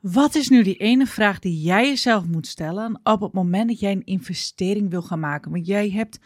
Wat is nu die ene vraag die jij jezelf moet stellen op het moment dat jij een investering wil gaan maken? Want jij hebt,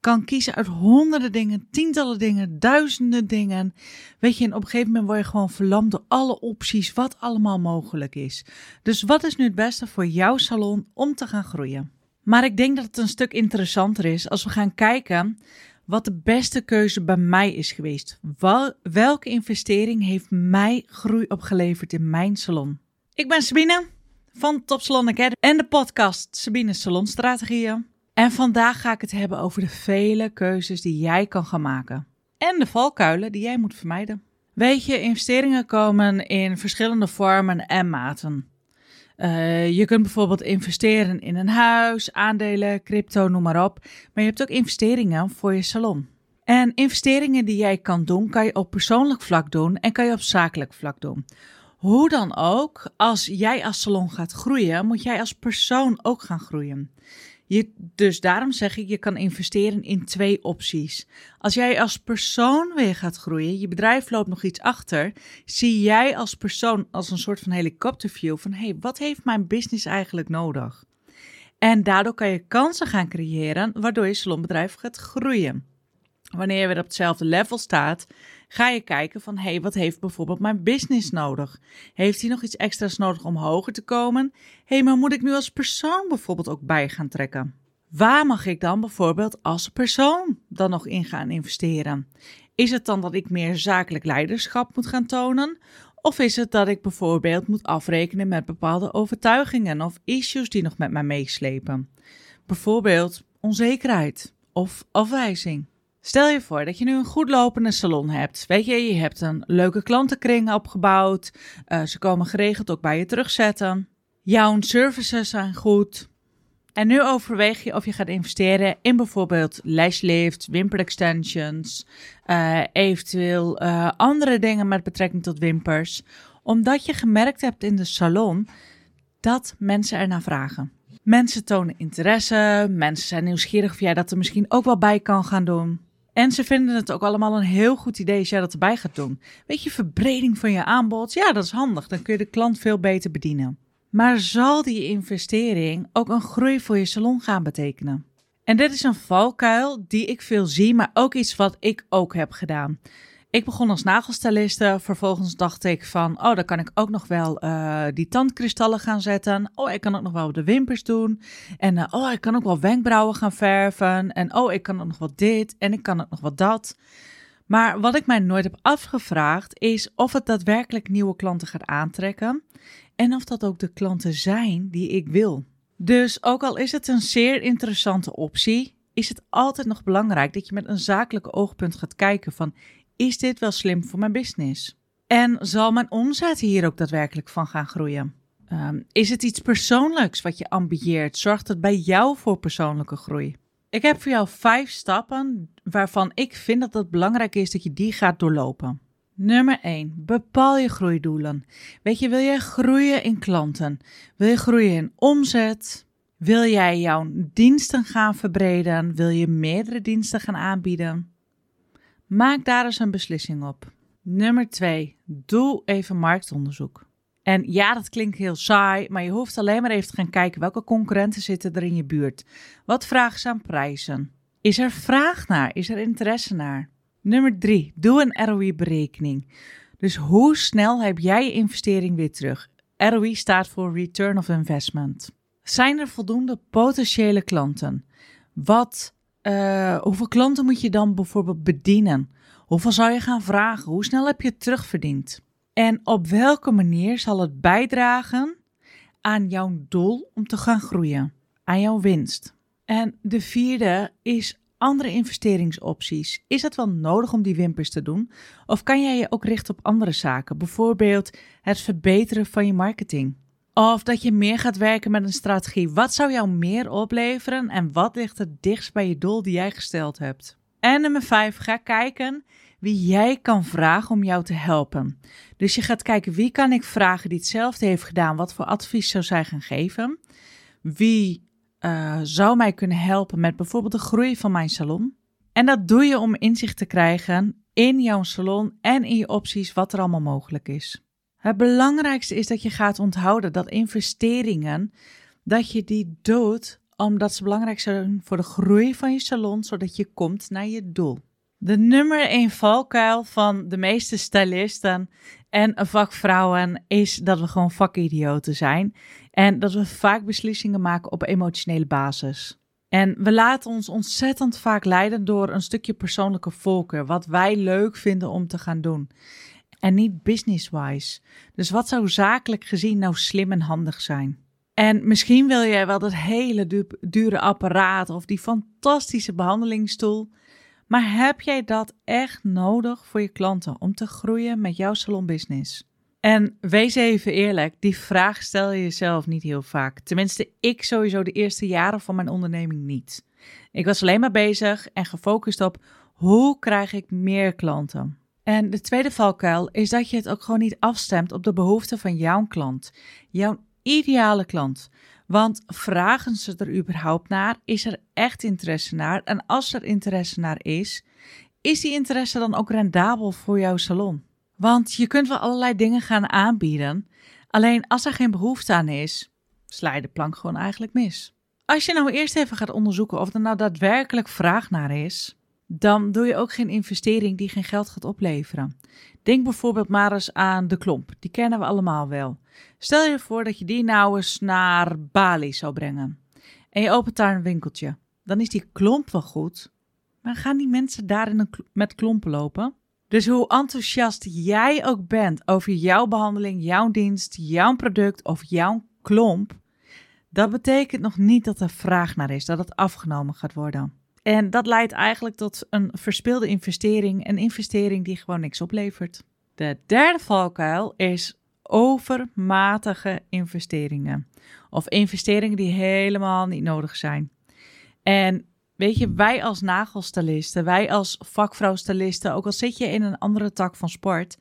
kan kiezen uit honderden dingen, tientallen dingen, duizenden dingen. Weet je, en op een gegeven moment word je gewoon verlamd door alle opties, wat allemaal mogelijk is. Dus wat is nu het beste voor jouw salon om te gaan groeien? Maar ik denk dat het een stuk interessanter is als we gaan kijken wat de beste keuze bij mij is geweest. welke investering heeft mij groei opgeleverd in mijn salon? Ik ben Sabine van Top Salon Academy en de podcast Sabine Salonstrategieën. En vandaag ga ik het hebben over de vele keuzes die jij kan gaan maken. En de valkuilen die jij moet vermijden. Weet je, investeringen komen in verschillende vormen en maten. Uh, je kunt bijvoorbeeld investeren in een huis, aandelen, crypto, noem maar op. Maar je hebt ook investeringen voor je salon. En investeringen die jij kan doen, kan je op persoonlijk vlak doen en kan je op zakelijk vlak doen. Hoe dan ook, als jij als salon gaat groeien, moet jij als persoon ook gaan groeien. Je, dus daarom zeg ik, je kan investeren in twee opties. Als jij als persoon weer gaat groeien, je bedrijf loopt nog iets achter, zie jij als persoon als een soort van helikopterview van, hé, hey, wat heeft mijn business eigenlijk nodig? En daardoor kan je kansen gaan creëren, waardoor je salonbedrijf gaat groeien. Wanneer je weer op hetzelfde level staat, ga je kijken van, hé, hey, wat heeft bijvoorbeeld mijn business nodig? Heeft hij nog iets extra's nodig om hoger te komen? Hé, hey, maar moet ik nu als persoon bijvoorbeeld ook bij gaan trekken? Waar mag ik dan bijvoorbeeld als persoon dan nog in gaan investeren? Is het dan dat ik meer zakelijk leiderschap moet gaan tonen? Of is het dat ik bijvoorbeeld moet afrekenen met bepaalde overtuigingen of issues die nog met mij meeslepen? Bijvoorbeeld onzekerheid of afwijzing. Stel je voor dat je nu een goed lopende salon hebt. Weet je, je hebt een leuke klantenkring opgebouwd. Uh, ze komen geregeld ook bij je terugzetten. Jouw services zijn goed. En nu overweeg je of je gaat investeren in bijvoorbeeld lashlift, wimper extensions, uh, eventueel uh, andere dingen met betrekking tot wimpers. Omdat je gemerkt hebt in de salon dat mensen ernaar vragen. Mensen tonen interesse, mensen zijn nieuwsgierig of jij dat er misschien ook wel bij kan gaan doen. En ze vinden het ook allemaal een heel goed idee als jij dat erbij gaat doen. Weet je, verbreding van je aanbod, ja, dat is handig. Dan kun je de klant veel beter bedienen. Maar zal die investering ook een groei voor je salon gaan betekenen? En dit is een valkuil die ik veel zie, maar ook iets wat ik ook heb gedaan. Ik begon als nagelstyliste. Vervolgens dacht ik van, oh, dan kan ik ook nog wel uh, die tandkristallen gaan zetten. Oh, ik kan ook nog wel de wimpers doen. En uh, oh, ik kan ook wel wenkbrauwen gaan verven. En oh, ik kan ook nog wat dit en ik kan ook nog wat dat. Maar wat ik mij nooit heb afgevraagd is of het daadwerkelijk nieuwe klanten gaat aantrekken. En of dat ook de klanten zijn die ik wil. Dus ook al is het een zeer interessante optie, is het altijd nog belangrijk dat je met een zakelijke oogpunt gaat kijken van is dit wel slim voor mijn business? En zal mijn omzet hier ook daadwerkelijk van gaan groeien? Um, is het iets persoonlijks wat je ambieert? Zorgt het bij jou voor persoonlijke groei? Ik heb voor jou vijf stappen waarvan ik vind dat het belangrijk is dat je die gaat doorlopen. Nummer 1. Bepaal je groeidoelen. Weet je, wil jij groeien in klanten? Wil je groeien in omzet? Wil jij jouw diensten gaan verbreden? Wil je meerdere diensten gaan aanbieden? Maak daar eens een beslissing op. Nummer 2. Doe even marktonderzoek. En ja, dat klinkt heel saai, maar je hoeft alleen maar even te gaan kijken welke concurrenten zitten er in je buurt. Wat vragen ze aan prijzen? Is er vraag naar? Is er interesse naar? Nummer 3. Doe een ROI-berekening. Dus hoe snel heb jij je investering weer terug? ROI staat voor Return of Investment. Zijn er voldoende potentiële klanten? Wat uh, hoeveel klanten moet je dan bijvoorbeeld bedienen? Hoeveel zou je gaan vragen? Hoe snel heb je het terugverdiend? En op welke manier zal het bijdragen aan jouw doel om te gaan groeien? Aan jouw winst? En de vierde is andere investeringsopties. Is het wel nodig om die wimpers te doen? Of kan jij je ook richten op andere zaken? Bijvoorbeeld het verbeteren van je marketing. Of dat je meer gaat werken met een strategie. Wat zou jou meer opleveren en wat ligt het dichtst bij je doel die jij gesteld hebt? En nummer 5, ga kijken wie jij kan vragen om jou te helpen. Dus je gaat kijken wie kan ik vragen die hetzelfde heeft gedaan, wat voor advies zou zij gaan geven? Wie uh, zou mij kunnen helpen met bijvoorbeeld de groei van mijn salon? En dat doe je om inzicht te krijgen in jouw salon en in je opties wat er allemaal mogelijk is. Het belangrijkste is dat je gaat onthouden dat investeringen, dat je die doet omdat ze belangrijk zijn voor de groei van je salon, zodat je komt naar je doel. De nummer 1 valkuil van de meeste stylisten en vakvrouwen is dat we gewoon vakidioten zijn en dat we vaak beslissingen maken op emotionele basis. En we laten ons ontzettend vaak leiden door een stukje persoonlijke voorkeur, wat wij leuk vinden om te gaan doen. En niet business-wise. Dus wat zou zakelijk gezien nou slim en handig zijn? En misschien wil jij wel dat hele dure apparaat of die fantastische behandelingsstoel. Maar heb jij dat echt nodig voor je klanten om te groeien met jouw salonbusiness? En wees even eerlijk, die vraag stel je jezelf niet heel vaak. Tenminste, ik sowieso de eerste jaren van mijn onderneming niet. Ik was alleen maar bezig en gefocust op hoe krijg ik meer klanten. En de tweede valkuil is dat je het ook gewoon niet afstemt op de behoeften van jouw klant, jouw ideale klant. Want vragen ze er überhaupt naar? Is er echt interesse naar? En als er interesse naar is, is die interesse dan ook rendabel voor jouw salon? Want je kunt wel allerlei dingen gaan aanbieden. Alleen als er geen behoefte aan is, sla je de plank gewoon eigenlijk mis. Als je nou eerst even gaat onderzoeken of er nou daadwerkelijk vraag naar is, dan doe je ook geen investering die geen geld gaat opleveren. Denk bijvoorbeeld maar eens aan de klomp. Die kennen we allemaal wel. Stel je voor dat je die nou eens naar Bali zou brengen. En je opent daar een winkeltje. Dan is die klomp wel goed. Maar gaan die mensen daar in een met klompen lopen? Dus hoe enthousiast jij ook bent over jouw behandeling, jouw dienst, jouw product of jouw klomp, dat betekent nog niet dat er vraag naar is, dat het afgenomen gaat worden. En dat leidt eigenlijk tot een verspilde investering, een investering die gewoon niks oplevert. De derde valkuil is overmatige investeringen. Of investeringen die helemaal niet nodig zijn. En weet je, wij als nagelstalisten, wij als vakvrouwstalisten, ook al zit je in een andere tak van sport,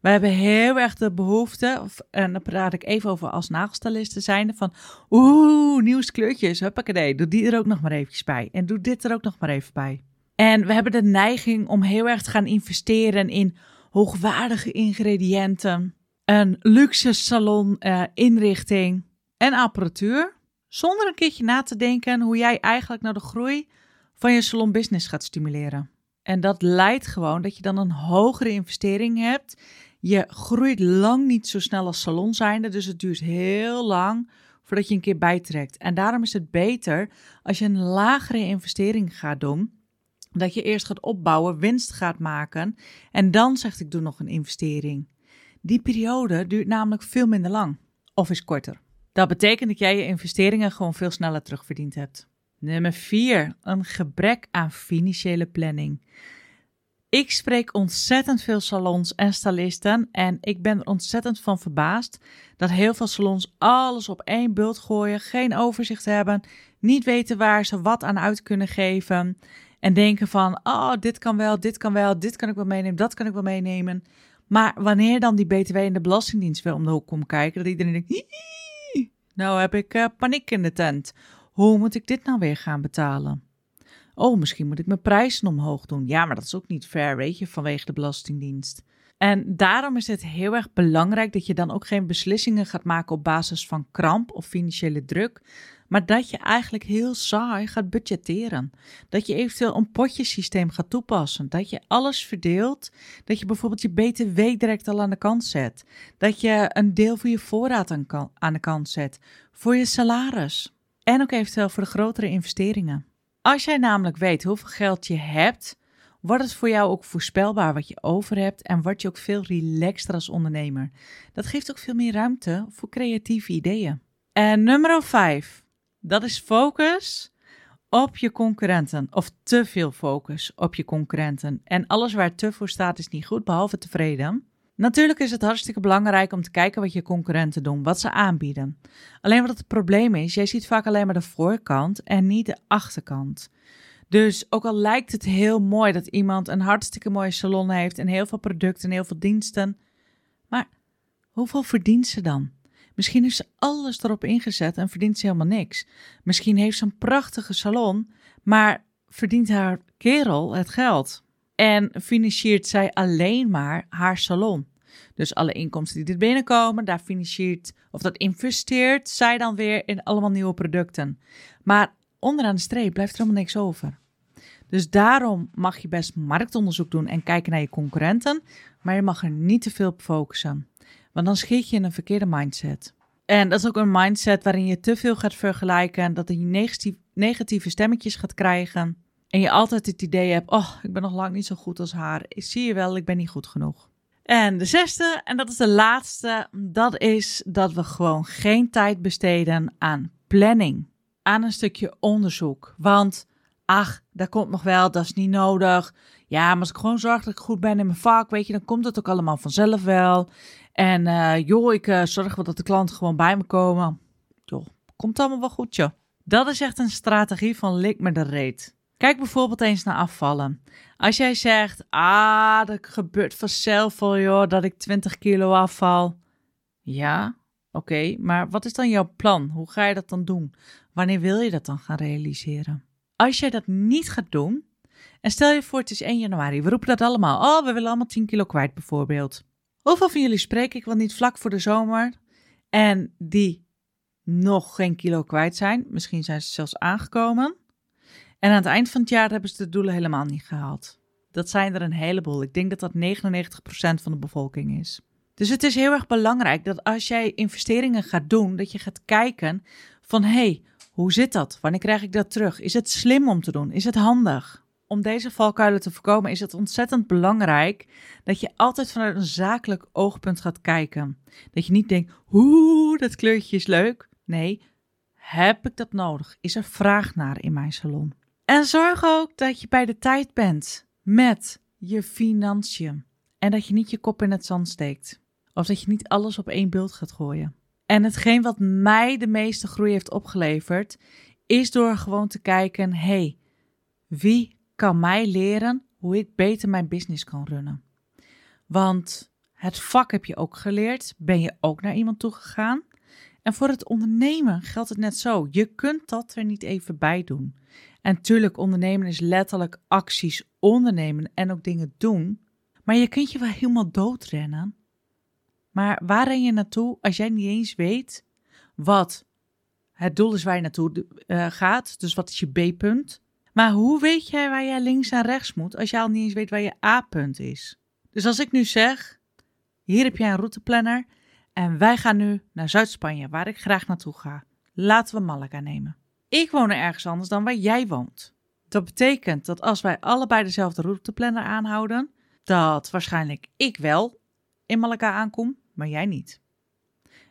wij hebben heel erg de behoefte, en dan praat ik even over als nagelstalisten zijnde, van oeh, nieuws kleurtjes, huppakee, doe die er ook nog maar eventjes bij. En doe dit er ook nog maar even bij. En we hebben de neiging om heel erg te gaan investeren in hoogwaardige ingrediënten, een luxe salon uh, inrichting en apparatuur. Zonder een keertje na te denken hoe jij eigenlijk naar de groei van je salon business gaat stimuleren. En dat leidt gewoon dat je dan een hogere investering hebt. Je groeit lang niet zo snel als salon zijnde, dus het duurt heel lang voordat je een keer bijtrekt. En daarom is het beter als je een lagere investering gaat doen, dat je eerst gaat opbouwen, winst gaat maken en dan zegt ik doe nog een investering. Die periode duurt namelijk veel minder lang of is korter. Dat betekent dat jij je investeringen gewoon veel sneller terugverdiend hebt. Nummer 4. Een gebrek aan financiële planning. Ik spreek ontzettend veel salons en stylisten en ik ben er ontzettend van verbaasd dat heel veel salons alles op één bult gooien, geen overzicht hebben, niet weten waar ze wat aan uit kunnen geven en denken van, oh, dit kan wel, dit kan wel, dit kan ik wel meenemen, dat kan ik wel meenemen. Maar wanneer dan die BTW en de Belastingdienst weer om de hoek komt kijken, dat iedereen denkt, nou heb ik uh, paniek in de tent. Hoe moet ik dit nou weer gaan betalen? Oh, misschien moet ik mijn prijzen omhoog doen. Ja, maar dat is ook niet fair, weet je, vanwege de Belastingdienst. En daarom is het heel erg belangrijk dat je dan ook geen beslissingen gaat maken op basis van kramp of financiële druk, maar dat je eigenlijk heel saai gaat budgetteren. Dat je eventueel een potjesysteem gaat toepassen. Dat je alles verdeelt. Dat je bijvoorbeeld je BTW direct al aan de kant zet. Dat je een deel voor je voorraad aan de kant zet. Voor je salaris. En ook eventueel voor de grotere investeringen. Als jij namelijk weet hoeveel geld je hebt, wordt het voor jou ook voorspelbaar wat je over hebt en word je ook veel relaxter als ondernemer. Dat geeft ook veel meer ruimte voor creatieve ideeën. En nummer 5, dat is focus op je concurrenten. Of te veel focus op je concurrenten. En alles waar te voor staat is niet goed, behalve tevreden. Natuurlijk is het hartstikke belangrijk om te kijken wat je concurrenten doen, wat ze aanbieden. Alleen wat het probleem is, jij ziet vaak alleen maar de voorkant en niet de achterkant. Dus ook al lijkt het heel mooi dat iemand een hartstikke mooie salon heeft en heel veel producten en heel veel diensten, maar hoeveel verdient ze dan? Misschien heeft ze alles erop ingezet en verdient ze helemaal niks. Misschien heeft ze een prachtige salon, maar verdient haar kerel het geld. En financiert zij alleen maar haar salon. Dus alle inkomsten die er binnenkomen, daar financiert of dat investeert zij dan weer in allemaal nieuwe producten. Maar onderaan de streep blijft er helemaal niks over. Dus daarom mag je best marktonderzoek doen en kijken naar je concurrenten, maar je mag er niet te veel op focussen. Want dan schiet je in een verkeerde mindset. En dat is ook een mindset waarin je te veel gaat vergelijken, dat je negatieve stemmetjes gaat krijgen. En je altijd het idee hebt, oh, ik ben nog lang niet zo goed als haar. Zie je wel, ik ben niet goed genoeg. En de zesde, en dat is de laatste, dat is dat we gewoon geen tijd besteden aan planning. Aan een stukje onderzoek. Want, ach, dat komt nog wel, dat is niet nodig. Ja, maar als ik gewoon zorg dat ik goed ben in mijn vak, weet je, dan komt het ook allemaal vanzelf wel. En uh, joh, ik uh, zorg wel dat de klanten gewoon bij me komen. Joh, komt allemaal wel goed, joh. Dat is echt een strategie van lik me de reet. Kijk bijvoorbeeld eens naar afvallen. Als jij zegt, ah, dat gebeurt vanzelf al, joh, dat ik 20 kilo afval. Ja, oké, maar wat is dan jouw plan? Hoe ga je dat dan doen? Wanneer wil je dat dan gaan realiseren? Als jij dat niet gaat doen, en stel je voor het is 1 januari, we roepen dat allemaal, oh, we willen allemaal 10 kilo kwijt bijvoorbeeld. Hoeveel van jullie spreek ik wel niet vlak voor de zomer en die nog geen kilo kwijt zijn? Misschien zijn ze zelfs aangekomen. En aan het eind van het jaar hebben ze de doelen helemaal niet gehaald. Dat zijn er een heleboel. Ik denk dat dat 99% van de bevolking is. Dus het is heel erg belangrijk dat als jij investeringen gaat doen, dat je gaat kijken van hé, hey, hoe zit dat? Wanneer krijg ik dat terug? Is het slim om te doen? Is het handig? Om deze valkuilen te voorkomen is het ontzettend belangrijk dat je altijd vanuit een zakelijk oogpunt gaat kijken. Dat je niet denkt, hoe, dat kleurtje is leuk. Nee, heb ik dat nodig? Is er vraag naar in mijn salon? En zorg ook dat je bij de tijd bent met je financiën. En dat je niet je kop in het zand steekt. Of dat je niet alles op één beeld gaat gooien. En hetgeen wat mij de meeste groei heeft opgeleverd, is door gewoon te kijken: hey, wie kan mij leren hoe ik beter mijn business kan runnen? Want het vak heb je ook geleerd. Ben je ook naar iemand toe gegaan? En voor het ondernemen geldt het net zo. Je kunt dat er niet even bij doen. En tuurlijk, ondernemen is letterlijk acties ondernemen en ook dingen doen. Maar je kunt je wel helemaal doodrennen. Maar waar ren je naartoe als jij niet eens weet wat het doel is waar je naartoe uh, gaat? Dus wat is je B-punt? Maar hoe weet jij waar je links en rechts moet als je al niet eens weet waar je A-punt is? Dus als ik nu zeg, hier heb jij een routeplanner en wij gaan nu naar Zuid-Spanje, waar ik graag naartoe ga. Laten we Malaga nemen. Ik woon er ergens anders dan waar jij woont. Dat betekent dat als wij allebei dezelfde routeplanner aanhouden, dat waarschijnlijk ik wel in Malaga aankom, maar jij niet.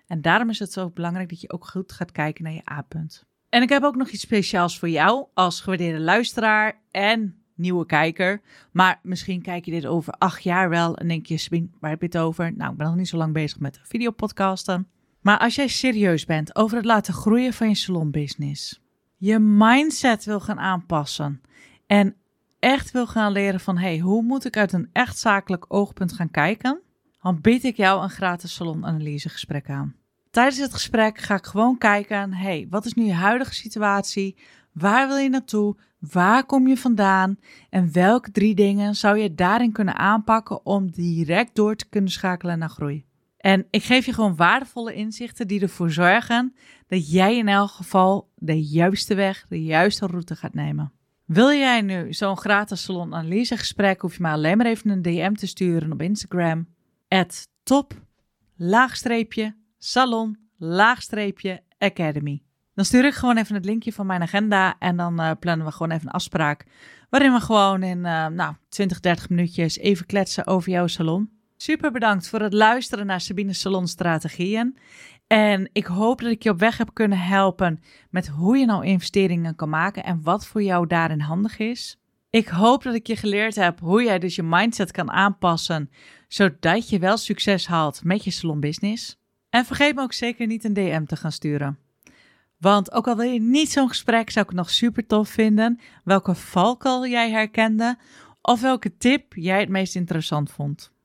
En daarom is het zo belangrijk dat je ook goed gaat kijken naar je A-punt. En ik heb ook nog iets speciaals voor jou als gewaardeerde luisteraar en nieuwe kijker. Maar misschien kijk je dit over acht jaar wel en denk je, Sabine, waar heb je het over? Nou, ik ben nog niet zo lang bezig met videopodcasten. Maar als jij serieus bent over het laten groeien van je salonbusiness, je mindset wil gaan aanpassen en echt wil gaan leren van, hey, hoe moet ik uit een echt zakelijk oogpunt gaan kijken? Dan bied ik jou een gratis salonanalysegesprek aan. Tijdens het gesprek ga ik gewoon kijken, hey, wat is nu je huidige situatie? Waar wil je naartoe? Waar kom je vandaan? En welke drie dingen zou je daarin kunnen aanpakken om direct door te kunnen schakelen naar groei? En ik geef je gewoon waardevolle inzichten die ervoor zorgen dat jij in elk geval de juiste weg, de juiste route gaat nemen. Wil jij nu zo'n gratis salon analysegesprek, hoef je maar alleen maar even een DM te sturen op Instagram. top, laagstreepje, salon, laagstreepje, academy. Dan stuur ik gewoon even het linkje van mijn agenda en dan uh, plannen we gewoon even een afspraak. Waarin we gewoon in uh, nou, 20, 30 minuutjes even kletsen over jouw salon. Super bedankt voor het luisteren naar Sabine's Salon Strategieën. En ik hoop dat ik je op weg heb kunnen helpen met hoe je nou investeringen kan maken en wat voor jou daarin handig is. Ik hoop dat ik je geleerd heb hoe jij dus je mindset kan aanpassen, zodat je wel succes haalt met je salonbusiness. En vergeet me ook zeker niet een DM te gaan sturen. Want ook al wil je niet zo'n gesprek, zou ik het nog super tof vinden welke valkuil jij herkende of welke tip jij het meest interessant vond.